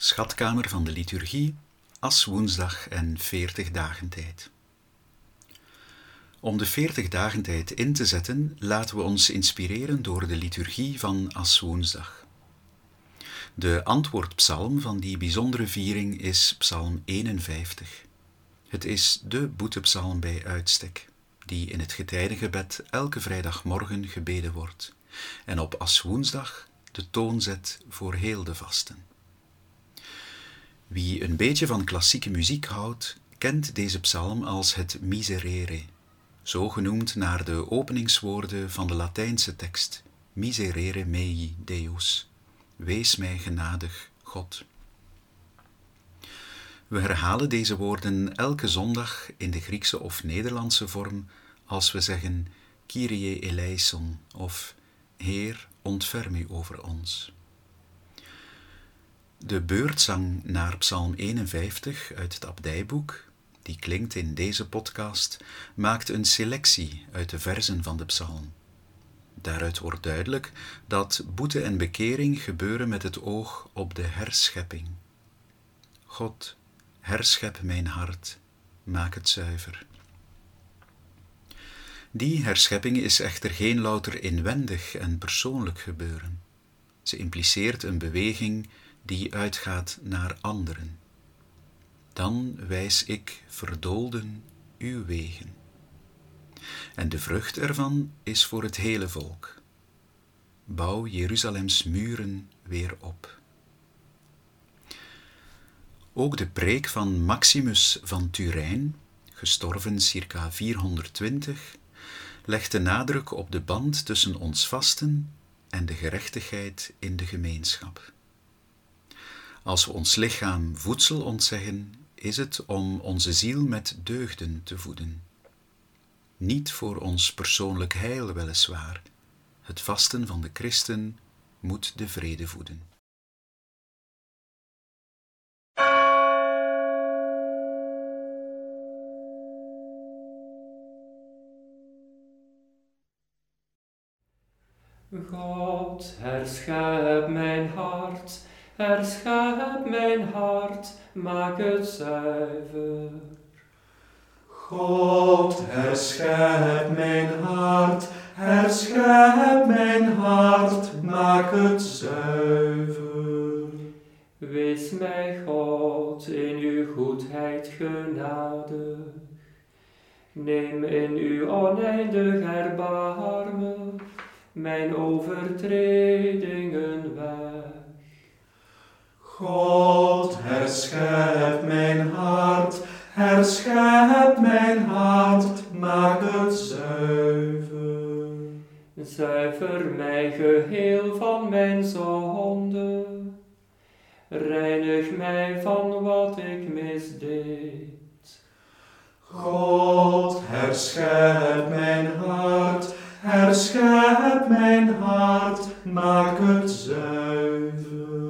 Schatkamer van de Liturgie, As woensdag en 40 dagentijd. Om de 40 dagentijd in te zetten, laten we ons inspireren door de liturgie van As woensdag. De antwoordpsalm van die bijzondere viering is Psalm 51. Het is de boetepsalm bij uitstek, die in het getijdengebed elke vrijdagmorgen gebeden wordt en op As woensdag de toon zet voor heel de vasten. Wie een beetje van klassieke muziek houdt, kent deze psalm als het Miserere, zo genoemd naar de openingswoorden van de Latijnse tekst Miserere mei Deus, wees mij genadig, God. We herhalen deze woorden elke zondag in de Griekse of Nederlandse vorm als we zeggen Kyrie eleison of Heer, ontferm u over ons. De beurtzang naar Psalm 51 uit het Abdijboek, die klinkt in deze podcast, maakt een selectie uit de versen van de psalm. Daaruit wordt duidelijk dat boete en bekering gebeuren met het oog op de herschepping. God, herschep mijn hart, maak het zuiver. Die herschepping is echter geen louter inwendig en persoonlijk gebeuren. Ze impliceert een beweging die uitgaat naar anderen. Dan wijs ik verdoolden uw wegen. En de vrucht ervan is voor het hele volk. Bouw Jeruzalems muren weer op. Ook de preek van Maximus van Turijn, gestorven circa 420, legt de nadruk op de band tussen ons vasten en de gerechtigheid in de gemeenschap. Als we ons lichaam voedsel ontzeggen, is het om onze ziel met deugden te voeden. Niet voor ons persoonlijk heil weliswaar. Het vasten van de christen moet de vrede voeden. God, herschep mijn hart Herschep mijn hart, maak het zuiver. God, herschep mijn hart, herschep mijn hart, maak het zuiver. Wees mij God in uw goedheid genadig. Neem in uw oneindig erbarmen mijn overtredingen weg. God, herschep mijn hart, herschep mijn hart, maak het zuiver. Zuiver mij geheel van mijn zonde, reinig mij van wat ik misdeed. God, herschep mijn hart, herschep mijn hart, maak het zuiver.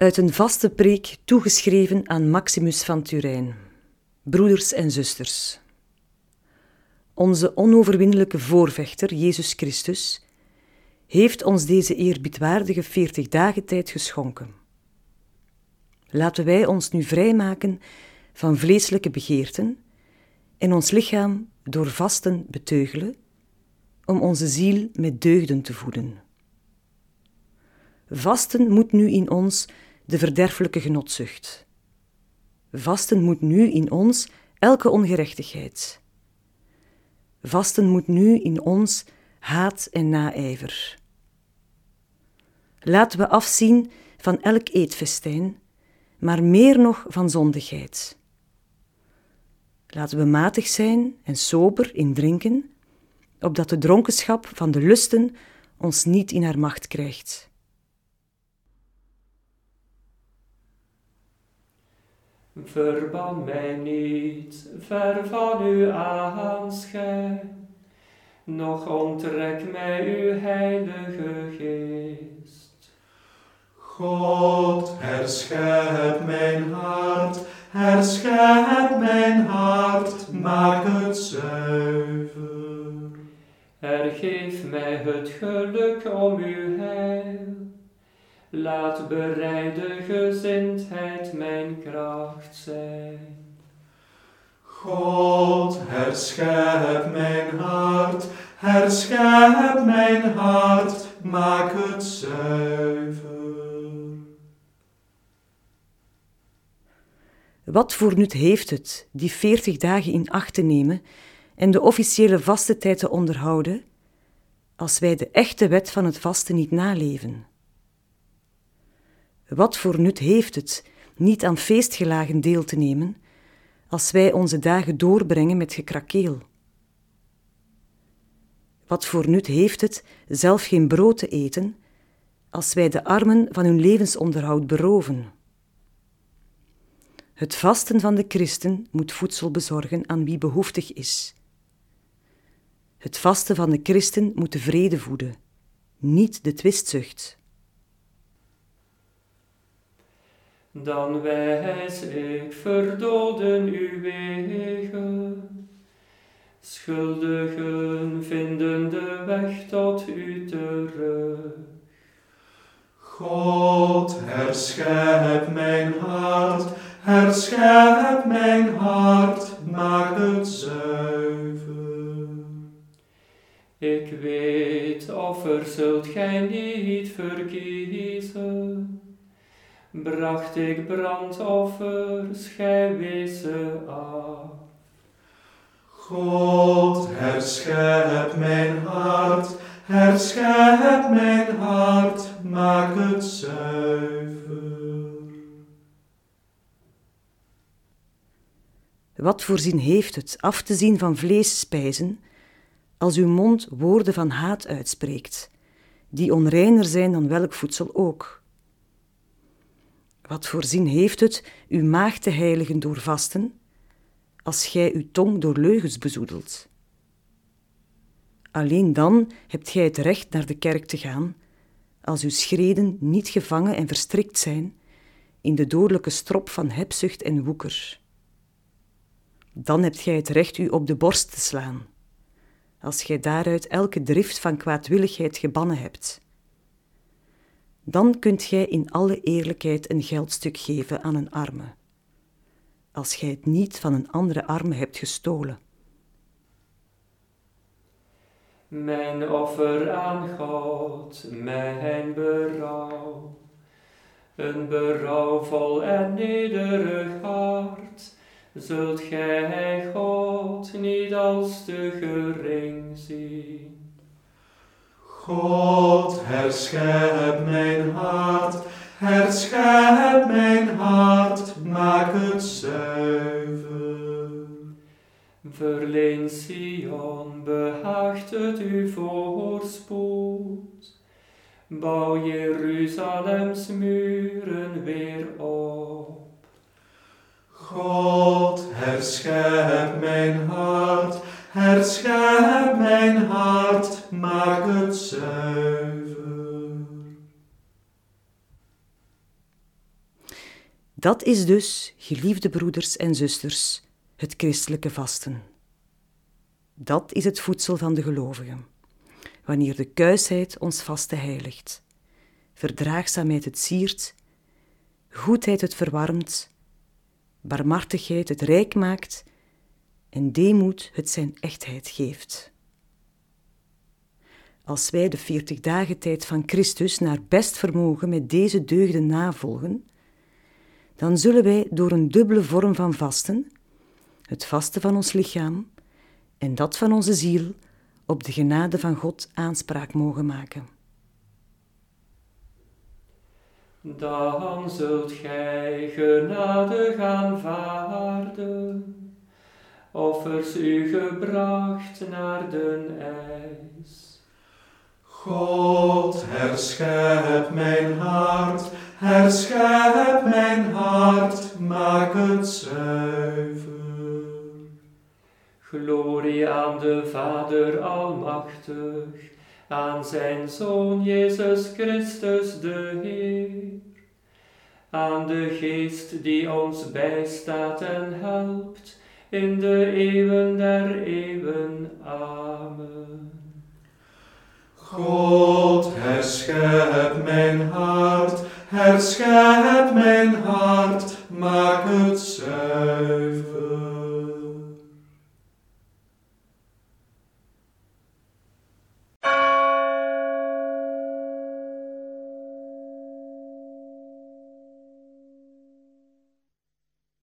Uit een vaste preek toegeschreven aan Maximus van Turijn. Broeders en zusters. Onze onoverwinnelijke voorvechter, Jezus Christus, heeft ons deze eerbiedwaardige veertig dagen tijd geschonken. Laten wij ons nu vrijmaken van vleeselijke begeerten en ons lichaam door vasten beteugelen, om onze ziel met deugden te voeden. Vasten moet nu in ons de verderfelijke genotzucht. Vasten moet nu in ons elke ongerechtigheid. Vasten moet nu in ons haat en naijver. Laten we afzien van elk eetfestijn, maar meer nog van zondigheid. Laten we matig zijn en sober in drinken, opdat de dronkenschap van de lusten ons niet in haar macht krijgt. Verban mij niet ver van uw aanschijn, noch onttrek mij uw heilige geest. God, herschep mijn hart, herschep mijn hart, maak het zuiver. Hergeef mij het geluk. Laat bereide gezindheid mijn kracht zijn. God, herschep mijn hart, herschep mijn hart, maak het zuiver. Wat voor nut heeft het die veertig dagen in acht te nemen en de officiële vastentijd te onderhouden, als wij de echte wet van het vasten niet naleven? Wat voor nut heeft het niet aan feestgelagen deel te nemen, als wij onze dagen doorbrengen met gekrakeel? Wat voor nut heeft het zelf geen brood te eten, als wij de armen van hun levensonderhoud beroven? Het vasten van de christen moet voedsel bezorgen aan wie behoeftig is. Het vasten van de christen moet de vrede voeden, niet de twistzucht. Dan wijs ik verdoden uw wegen. Schuldigen vinden de weg tot u terug. God, herschep mijn hart, herschep mijn hart, maak het zuiver. Ik weet, offer zult gij niet verkiezen. Bracht ik brandoffers, gij wees ze af. God, herschep mijn hart, herschep mijn hart, maak het zuiver. Wat voor zin heeft het af te zien van vleesspijzen, als uw mond woorden van haat uitspreekt, die onreiner zijn dan welk voedsel ook? Wat voor zin heeft het uw maag te heiligen door vasten, als gij uw tong door leugens bezoedelt? Alleen dan hebt gij het recht naar de kerk te gaan, als uw schreden niet gevangen en verstrikt zijn in de dodelijke strop van hebzucht en woeker. Dan hebt gij het recht u op de borst te slaan, als gij daaruit elke drift van kwaadwilligheid gebannen hebt. Dan kunt gij in alle eerlijkheid een geldstuk geven aan een arme, als gij het niet van een andere arme hebt gestolen. Mijn offer aan God, mijn berouw. Een berouwvol en nederig hart, zult gij God niet als te gering zien. God, herschep mijn hart, herschep mijn hart, maak het zuiver. Verleen Sion, behaagt het u voorspoed. Bouw Jeruzalems muren weer op. God, herschep mijn hart, herschep mijn hart, maak het zuiver. Dat is dus, geliefde broeders en zusters, het christelijke vasten. Dat is het voedsel van de gelovigen. Wanneer de kuisheid ons vasten heiligt, verdraagzaamheid het siert, goedheid het verwarmt, barmhartigheid het rijk maakt en deemoed het zijn echtheid geeft. Als wij de veertig dagen tijd van Christus naar best vermogen met deze deugden navolgen, dan zullen wij door een dubbele vorm van vasten, het vasten van ons lichaam en dat van onze ziel, op de genade van God aanspraak mogen maken. Dan zult gij genade aanvaarden, offers u gebracht naar den ijs. God, herschep mijn hart, herschep mijn hart, maak het zuiver. Glorie aan de Vader Almachtig, aan zijn Zoon Jezus Christus de Heer, aan de Geest die ons bijstaat en helpt in de eeuwen der eeuwen. Amen. God, herschep mijn hart, herschep mijn hart, maak het zuiver.